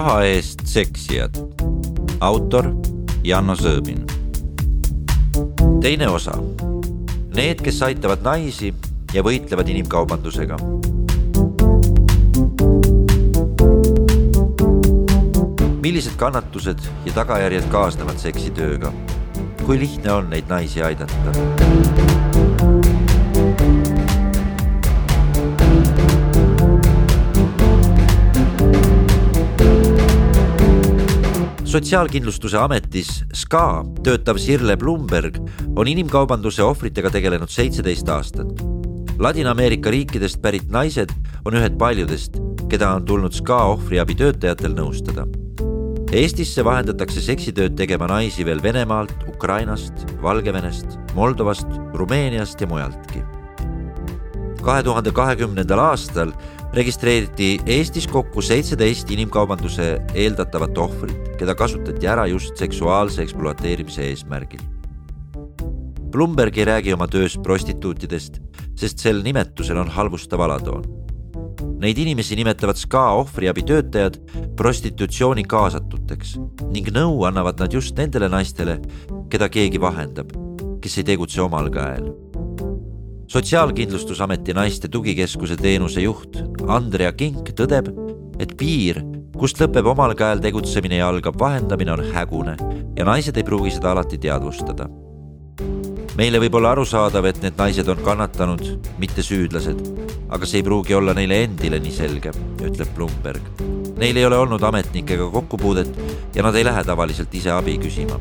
raha eest seksijad. autor Janno Sõõbin. teine osa. Need, kes aitavad naisi ja võitlevad inimkaubandusega. millised kannatused ja tagajärjed kaasnevad seksitööga? kui lihtne on neid naisi aidata? Sotsiaalkindlustuse ametis SKA töötav Sirle Blumberg on inimkaubanduse ohvritega tegelenud seitseteist aastat. Ladina-Ameerika riikidest pärit naised on ühed paljudest, keda on tulnud SKA ohvriabi töötajatel nõustada. Eestisse vahendatakse seksitööd tegema naisi veel Venemaalt, Ukrainast, Valgevenest, Moldovast, Rumeeniast ja mujaltki. kahe tuhande kahekümnendal aastal registreeriti Eestis kokku seitseteist inimkaubanduse eeldatavat ohvrit, keda kasutati ära just seksuaalse ekspluateerimise eesmärgil. Blumberg ei räägi oma töös prostituutidest, sest sel nimetusel on halvustav alatoon. Neid inimesi nimetavad SKA ohvriabi töötajad prostitutsiooni kaasatuteks ning nõu annavad nad just nendele naistele, keda keegi vahendab, kes ei tegutse omal käel sotsiaalkindlustusameti naiste tugikeskuse teenuse juht Andrea Kink tõdeb, et piir, kust lõpeb omal käel tegutsemine ja algab vahendamine, on hägune ja naised ei pruugi seda alati teadvustada. meile võib olla arusaadav, et need naised on kannatanud, mitte süüdlased, aga see ei pruugi olla neile endile nii selge, ütleb Blumberg. Neil ei ole olnud ametnikega kokkupuudet ja nad ei lähe tavaliselt ise abi küsima.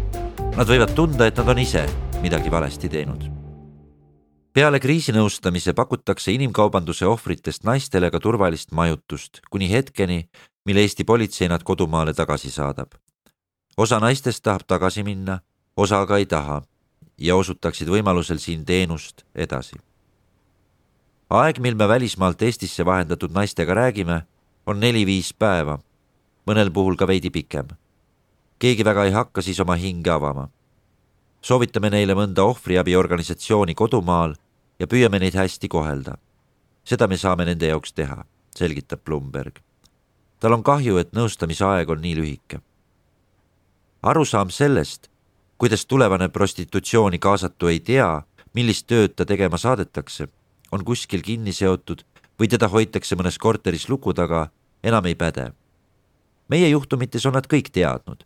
Nad võivad tunda, et nad on ise midagi valesti teinud peale kriisinõustamise pakutakse inimkaubanduse ohvritest naistele ka turvalist majutust kuni hetkeni, mil Eesti politsei nad kodumaale tagasi saadab. osa naistest tahab tagasi minna, osa aga ei taha ja osutaksid võimalusel siin teenust edasi. aeg, mil me välismaalt Eestisse vahendatud naistega räägime, on neli-viis päeva, mõnel puhul ka veidi pikem. keegi väga ei hakka siis oma hinge avama soovitame neile mõnda ohvriabiorganisatsiooni kodumaal ja püüame neid hästi kohelda. seda me saame nende jaoks teha, selgitab Blumberg. tal on kahju, et nõustamisaeg on nii lühike. arusaam sellest, kuidas tulevane prostitutsiooni kaasatu ei tea, millist tööd ta tegema saadetakse, on kuskil kinni seotud või teda hoitakse mõnes korteris luku taga, enam ei päde. meie juhtumites on nad kõik teadnud,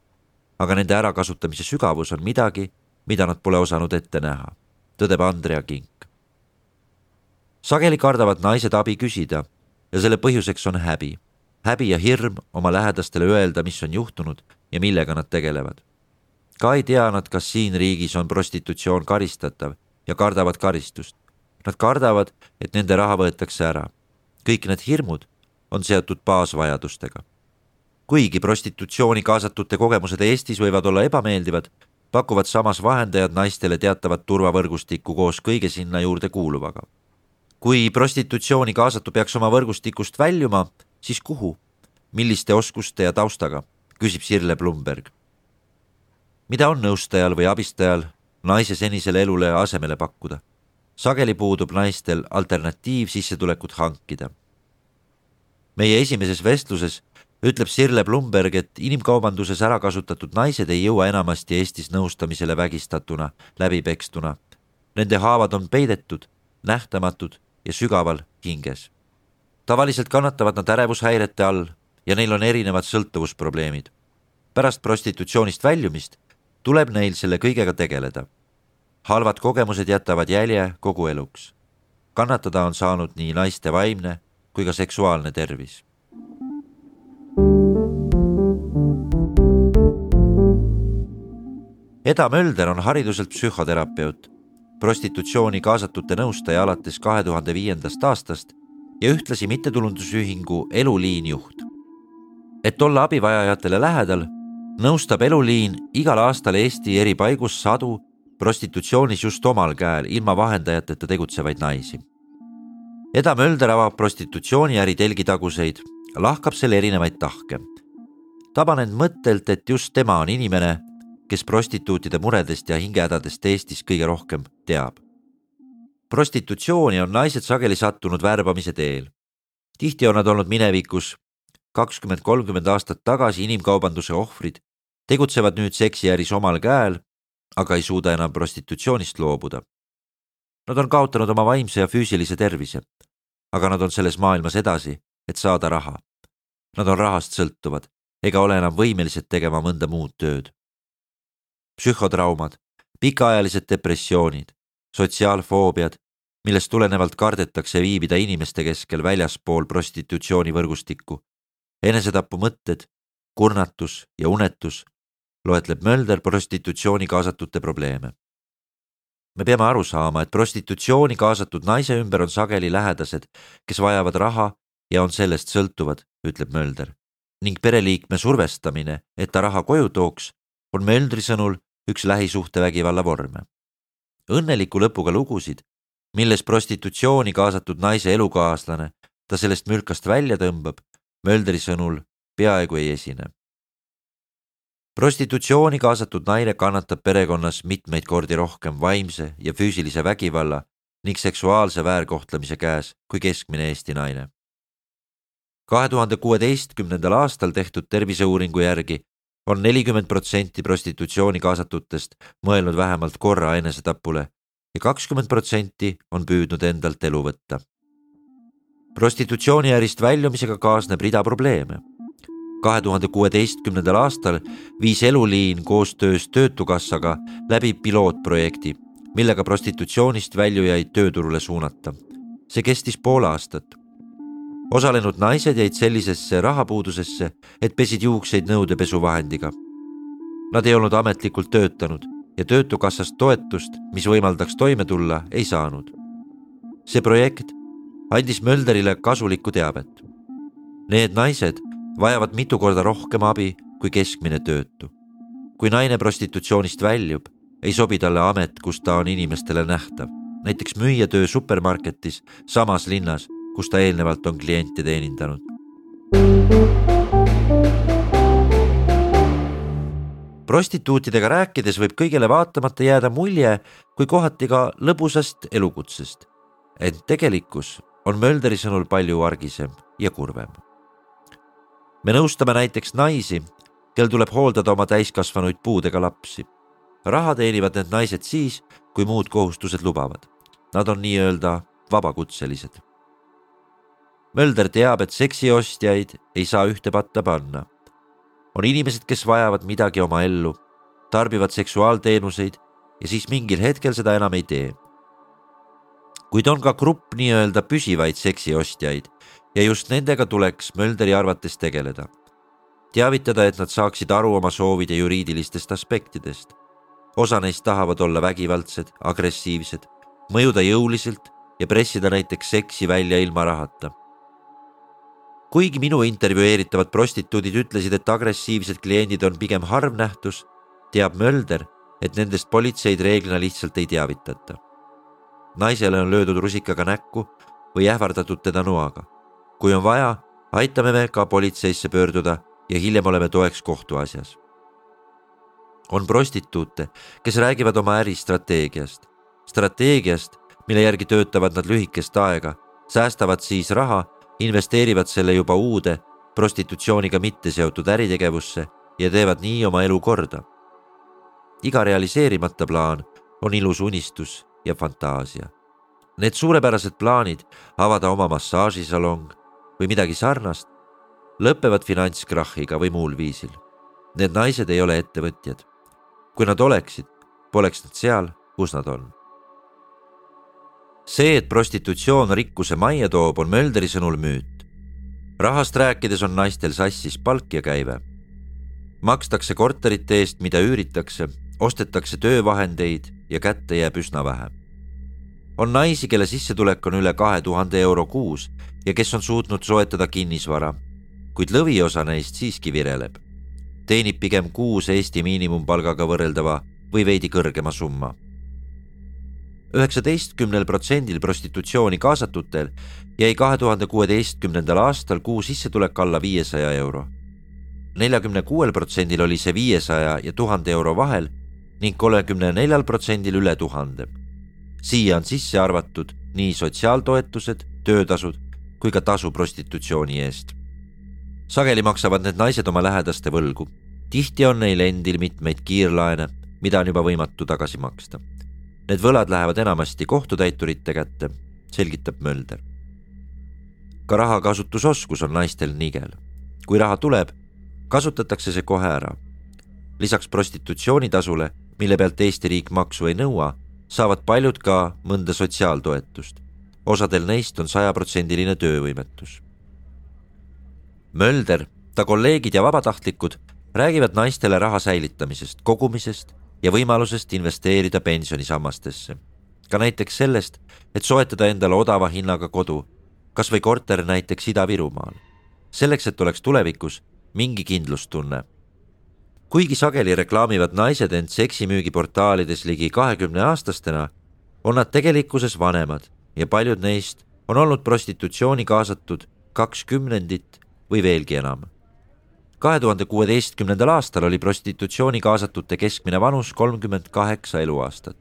aga nende ärakasutamise sügavus on midagi, mida nad pole osanud ette näha, tõdeb Andrea Kink. sageli kardavad naised abi küsida ja selle põhjuseks on häbi. häbi ja hirm oma lähedastele öelda, mis on juhtunud ja millega nad tegelevad. ka ei tea nad, kas siin riigis on prostitutsioon karistatav ja kardavad karistust. Nad kardavad, et nende raha võetakse ära. kõik need hirmud on seotud baasvajadustega. kuigi prostitutsiooni kaasatute kogemused Eestis võivad olla ebameeldivad, pakuvad samas vahendajad naistele teatavat turvavõrgustikku koos kõige sinna juurde kuuluvaga. kui prostitutsiooni kaasatu peaks oma võrgustikust väljuma, siis kuhu, milliste oskuste ja taustaga, küsib Sirle Blumberg. mida on nõustajal või abistajal naise senisele elule asemele pakkuda? sageli puudub naistel alternatiiv sissetulekut hankida. meie esimeses vestluses ütleb Sirle Blumberg, et inimkaubanduses ära kasutatud naised ei jõua enamasti Eestis nõustamisele vägistatuna, läbipekstuna. Nende haavad on peidetud, nähtamatud ja sügaval hinges. tavaliselt kannatavad nad ärevushäirete all ja neil on erinevad sõltuvusprobleemid. pärast prostitutsioonist väljumist tuleb neil selle kõigega tegeleda. halvad kogemused jätavad jälje kogu eluks. kannatada on saanud nii naiste vaimne kui ka seksuaalne tervis Eda Mölder on hariduselt psühhoterapeut, prostitutsiooni kaasatute nõustaja alates kahe tuhande viiendast aastast ja ühtlasi mittetulundusühingu Eluliin juht. et olla abivajajatele lähedal, nõustab Eluliin igal aastal Eesti eri paigus sadu prostitutsioonis just omal käel ilma vahendajateta tegutsevaid naisi. Eda Mölder avab prostitutsiooniäri telgitaguseid, lahkab selle erinevaid tahke. taban end mõttelt, et just tema on inimene kes prostituutide muredest ja hingehädadest Eestis kõige rohkem teab. prostitutsiooni on naised sageli sattunud värbamise teel. tihti on nad olnud minevikus kakskümmend, kolmkümmend aastat tagasi inimkaubanduse ohvrid tegutsevad nüüd seksiäris omal käel, aga ei suuda enam prostitutsioonist loobuda. Nad on kaotanud oma vaimse ja füüsilise tervise, aga nad on selles maailmas edasi, et saada raha. Nad on rahast sõltuvad ega ole enam võimelised tegema mõnda muud tööd. Psühhotraumad, pikaajalised depressioonid, sotsiaalfoobiad, millest tulenevalt kardetakse viibida inimeste keskel väljaspool prostitutsioonivõrgustikku, enesetapumõtted, kurnatus ja unetus, loetleb Mölder prostitutsiooni kaasatute probleeme. me peame aru saama, et prostitutsiooni kaasatud naise ümber on sageli lähedased, kes vajavad raha ja on sellest sõltuvad, ütleb Mölder ning pereliikme survestamine, et ta raha koju tooks, on Möldri sõnul üks lähisuhtevägivalla vorme. õnneliku lõpuga lugusid, milles prostitutsiooni kaasatud naise elukaaslane ta sellest mülkast välja tõmbab, Möldri sõnul peaaegu ei esine. prostitutsiooni kaasatud naine kannatab perekonnas mitmeid kordi rohkem vaimse ja füüsilise vägivalla ning seksuaalse väärkohtlemise käes kui keskmine Eesti naine kahe tuhande kuueteistkümnendal aastal tehtud terviseuuringu järgi on nelikümmend protsenti prostitutsiooni kaasatutest mõelnud vähemalt korra enesetapule ja kakskümmend protsenti on püüdnud endalt elu võtta. prostitutsiooniärist väljumisega kaasneb rida probleeme. kahe tuhande kuueteistkümnendal aastal viis Eluliin koostöös Töötukassaga läbi pilootprojekti, millega prostitutsioonist väljujaid tööturule suunata. see kestis pool aastat osalenud naised jäid sellisesse rahapuudusesse, et pesid juukseid nõudepesuvahendiga. Nad ei olnud ametlikult töötanud ja Töötukassast toetust, mis võimaldaks toime tulla, ei saanud. see projekt andis Mölderile kasulikku teavet. Need naised vajavad mitu korda rohkem abi kui keskmine töötu. kui naine prostitutsioonist väljub, ei sobi talle amet, kus ta on inimestele nähtav, näiteks müüjatöö supermarketis samas linnas kus ta eelnevalt on kliente teenindanud. prostituutidega rääkides võib kõigele vaatamata jääda mulje kui kohati ka lõbusast elukutsest. ent tegelikkus on Mölderi sõnul palju argisem ja kurvem. me nõustame näiteks naisi, kel tuleb hooldada oma täiskasvanuid puudega lapsi. raha teenivad need naised siis, kui muud kohustused lubavad. Nad on nii-öelda vabakutselised Mölder teab, et seksiostjaid ei saa ühte patta panna. on inimesed, kes vajavad midagi oma ellu, tarbivad seksuaalteenuseid ja siis mingil hetkel seda enam ei tee. kuid on ka grupp nii-öelda püsivaid seksiostjaid ja just nendega tuleks Mölderi arvates tegeleda. teavitada, et nad saaksid aru oma soovide juriidilistest aspektidest. osa neist tahavad olla vägivaldsed, agressiivsed, mõjuda jõuliselt ja pressida näiteks seksi välja ilma rahata kuigi minu intervjueeritavad prostituudid ütlesid, et agressiivsed kliendid on pigem harv nähtus, teab Mölder, et nendest politseid reeglina lihtsalt ei teavitata. naisele on löödud rusikaga näkku või ähvardatud teda noaga. kui on vaja, aitame me ka politseisse pöörduda ja hiljem oleme toeks kohtuasjas. on prostituute, kes räägivad oma äristrateegiast, strateegiast, mille järgi töötavad nad lühikest aega, säästavad siis raha investeerivad selle juba uude, prostitutsiooniga mitte seotud äritegevusse ja teevad nii oma elu korda. iga realiseerimata plaan on ilus unistus ja fantaasia. Need suurepärased plaanid avada oma massaažisalong või midagi sarnast lõpevad finantskrahhiga või muul viisil. Need naised ei ole ettevõtjad. kui nad oleksid, poleks nad seal, kus nad on see, et prostitutsioon rikkuse majja toob, on Mölderi sõnul müüt. rahast rääkides on naistel sassis palk ja käive. makstakse korterite eest, mida üüritakse, ostetakse töövahendeid ja kätte jääb üsna vähe. on naisi, kelle sissetulek on üle kahe tuhande euro kuus ja kes on suutnud soetada kinnisvara, kuid lõviosa neist siiski vireleb. teenib pigem kuus Eesti miinimumpalgaga võrreldava või veidi kõrgema summa üheksateistkümnel protsendil prostitutsiooni kaasatutel jäi kahe tuhande kuueteistkümnendal aastal kuu sissetulek alla viiesaja euro. neljakümne kuuel protsendil oli see viiesaja ja tuhande euro vahel ning kolmekümne neljal protsendil üle tuhande. siia on sisse arvatud nii sotsiaaltoetused, töötasud kui ka tasu prostitutsiooni eest. sageli maksavad need naised oma lähedaste võlgu. tihti on neil endil mitmeid kiirlaene, mida on juba võimatu tagasi maksta. Need võlad lähevad enamasti kohtutäiturite kätte, selgitab Mölder. ka rahakasutusoskus on naistel nigel. kui raha tuleb, kasutatakse see kohe ära. lisaks prostitutsioonitasule, mille pealt Eesti riik maksu ei nõua, saavad paljud ka mõnda sotsiaaltoetust. osadel neist on sajaprotsendiline töövõimetus. Mölder, ta kolleegid ja vabatahtlikud räägivad naistele raha säilitamisest, kogumisest ja võimalusest investeerida pensionisammastesse. ka näiteks sellest, et soetada endale odava hinnaga kodu, kas või korter näiteks Ida-Virumaal. selleks, et oleks tulevikus mingi kindlustunne. kuigi sageli reklaamivad naised end seksimüügiportaalides ligi kahekümne aastastena, on nad tegelikkuses vanemad ja paljud neist on olnud prostitutsiooni kaasatud kaks kümnendit või veelgi enam kahe tuhande kuueteistkümnendal aastal oli prostitutsiooni kaasatute keskmine vanus kolmkümmend kaheksa eluaastat.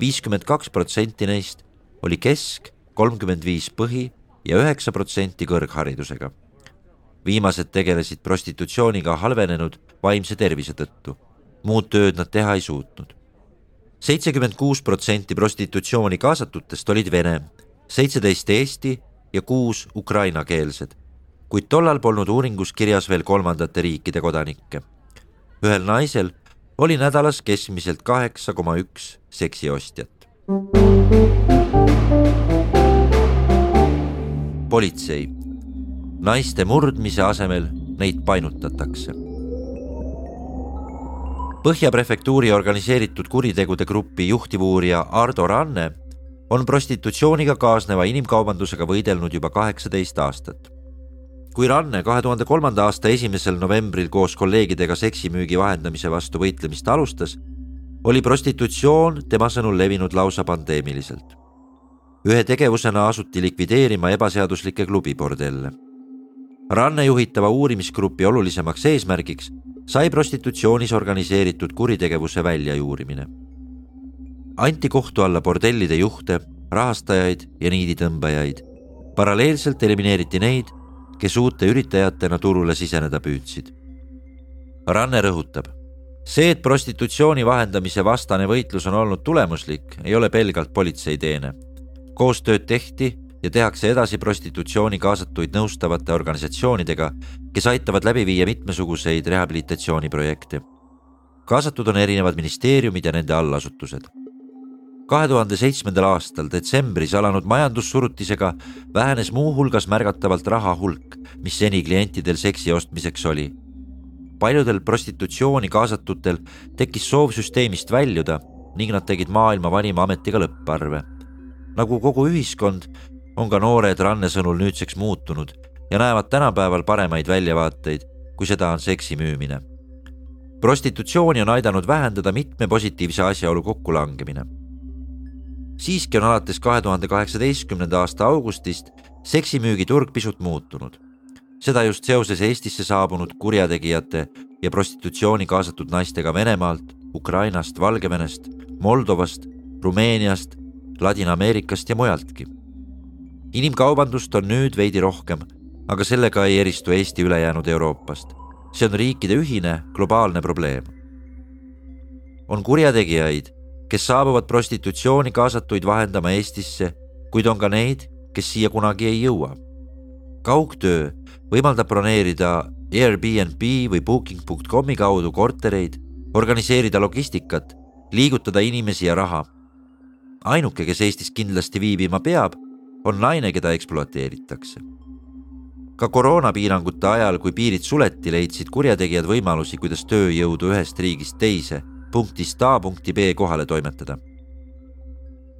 viiskümmend kaks protsenti neist oli kesk, kolmkümmend viis põhi ja üheksa protsenti kõrgharidusega. viimased tegelesid prostitutsiooniga halvenenud vaimse tervise tõttu. muud tööd nad teha ei suutnud. seitsekümmend kuus protsenti prostitutsiooni kaasatutest olid vene, seitseteist eesti ja kuus ukrainakeelsed kuid tollal polnud uuringus kirjas veel kolmandate riikide kodanikke. ühel naisel oli nädalas keskmiselt kaheksa koma üks seksiostjat. politsei. naiste murdmise asemel neid painutatakse. Põhja prefektuuri organiseeritud kuritegude grupi juhtivuurija Ardo Ranne on prostitutsiooniga kaasneva inimkaubandusega võidelnud juba kaheksateist aastat kui Ranne kahe tuhande kolmanda aasta esimesel novembril koos kolleegidega seksimüügi vahendamise vastu võitlemist alustas, oli prostitutsioon tema sõnul levinud lausa pandeemiliselt. ühe tegevusena asuti likvideerima ebaseaduslikke klubibordelle. Ranne juhitava uurimisgrupi olulisemaks eesmärgiks sai prostitutsioonis organiseeritud kuritegevuse väljajuurimine. anti kohtu alla bordellide juhte, rahastajaid ja niiditõmbajaid. paralleelselt elimineeriti neid kes uute üritajatena turule siseneda püüdsid. Ranne rõhutab, see, et prostitutsiooni vahendamise vastane võitlus on olnud tulemuslik, ei ole pelgalt politsei teene. koostööd tehti ja tehakse edasi prostitutsiooni kaasatuid nõustavate organisatsioonidega, kes aitavad läbi viia mitmesuguseid rehabilitatsiooniprojekte. kaasatud on erinevad ministeeriumid ja nende allasutused kahe tuhande seitsmendal aastal detsembris alanud majandussurutisega vähenes muuhulgas märgatavalt raha hulk, mis seni klientidel seksi ostmiseks oli. paljudel prostitutsiooni kaasatutel tekkis soov süsteemist väljuda ning nad tegid maailma vanima ametiga lõpparve. nagu kogu ühiskond, on ka noored Ranne sõnul nüüdseks muutunud ja näevad tänapäeval paremaid väljavaateid, kui seda on seksi müümine. prostitutsiooni on aidanud vähendada mitme positiivse asjaolu kokkulangemine siiski on alates kahe tuhande kaheksateistkümnenda aasta augustist seksimüügiturg pisut muutunud. seda just seoses Eestisse saabunud kurjategijate ja prostitutsiooni kaasatud naistega Venemaalt, Ukrainast, Valgevenest, Moldovast, Rumeeniast, Ladina-Ameerikast ja mujaltki. inimkaubandust on nüüd veidi rohkem, aga sellega ei eristu Eesti ülejäänud Euroopast. see on riikide ühine globaalne probleem. on kurjategijaid kes saabuvad prostitutsiooni kaasatuid vahendama Eestisse, kuid on ka neid, kes siia kunagi ei jõua. kaugtöö võimaldab broneerida Airbnb või booking.com'i kaudu kortereid, organiseerida logistikat, liigutada inimesi ja raha. ainuke, kes Eestis kindlasti viibima peab, on naine, keda ekspluateeritakse. ka koroonapiirangute ajal, kui piirid suleti, leidsid kurjategijad võimalusi, kuidas tööjõudu ühest riigist teise punktist A punkti B kohale toimetada.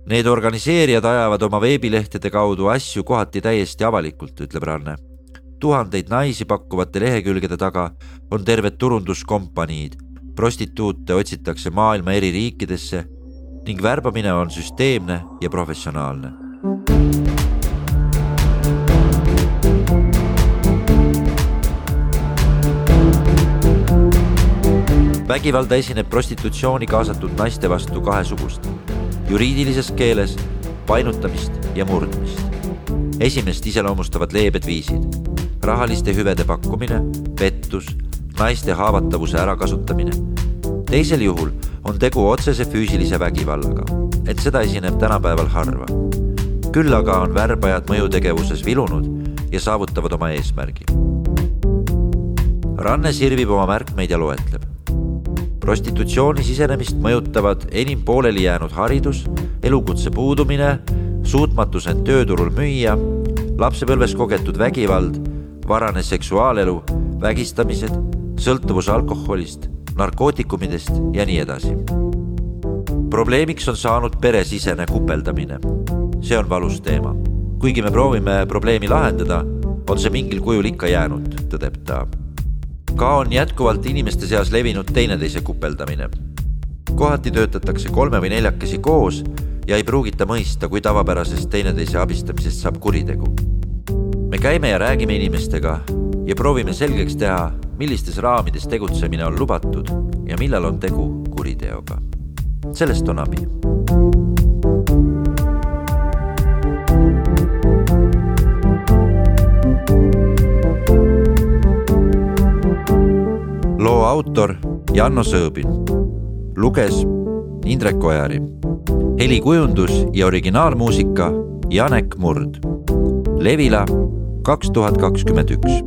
Need organiseerijad ajavad oma veebilehtede kaudu asju kohati täiesti avalikult, ütleb Ranne. tuhandeid naisi pakkuvate lehekülgede taga on terved turunduskompaniid, prostituute otsitakse maailma eri riikidesse ning värbamine on süsteemne ja professionaalne vägivalda esineb prostitutsiooni kaasatud naiste vastu kahesugust, juriidilises keeles painutamist ja murdmist. esimest iseloomustavad leebed viisid. rahaliste hüvede pakkumine, pettus, naiste haavatavuse ärakasutamine. teisel juhul on tegu otsese füüsilise vägivallaga, et seda esineb tänapäeval harva. küll aga on värbajad mõjutegevuses vilunud ja saavutavad oma eesmärgi. Ranne sirvib oma märkmeid ja loetleb. Prostitutsiooni sisenemist mõjutavad enim pooleli jäänud haridus, elukutse puudumine, suutmatus end tööturul müüa, lapsepõlves kogetud vägivald, varane seksuaalelu, vägistamised, sõltuvus alkoholist, narkootikumidest ja nii edasi. probleemiks on saanud peresisene kupeldamine. see on valus teema. kuigi me proovime probleemi lahendada, on see mingil kujul ikka jäänud, tõdeb ta. Ka on jätkuvalt inimeste seas levinud teineteise kupeldamine. kohati töötatakse kolme või neljakesi koos ja ei pruugita mõista, kui tavapärasest teineteise abistamisest saab kuritegu. me käime ja räägime inimestega ja proovime selgeks teha, millistes raamides tegutsemine on lubatud ja millal on tegu kuriteoga. sellest on abi. Autor Janno Sõõbin, luges Indrek Ojari helikujundus ja originaalmuusika Janek Murd. Levila kaks tuhat kakskümmend üks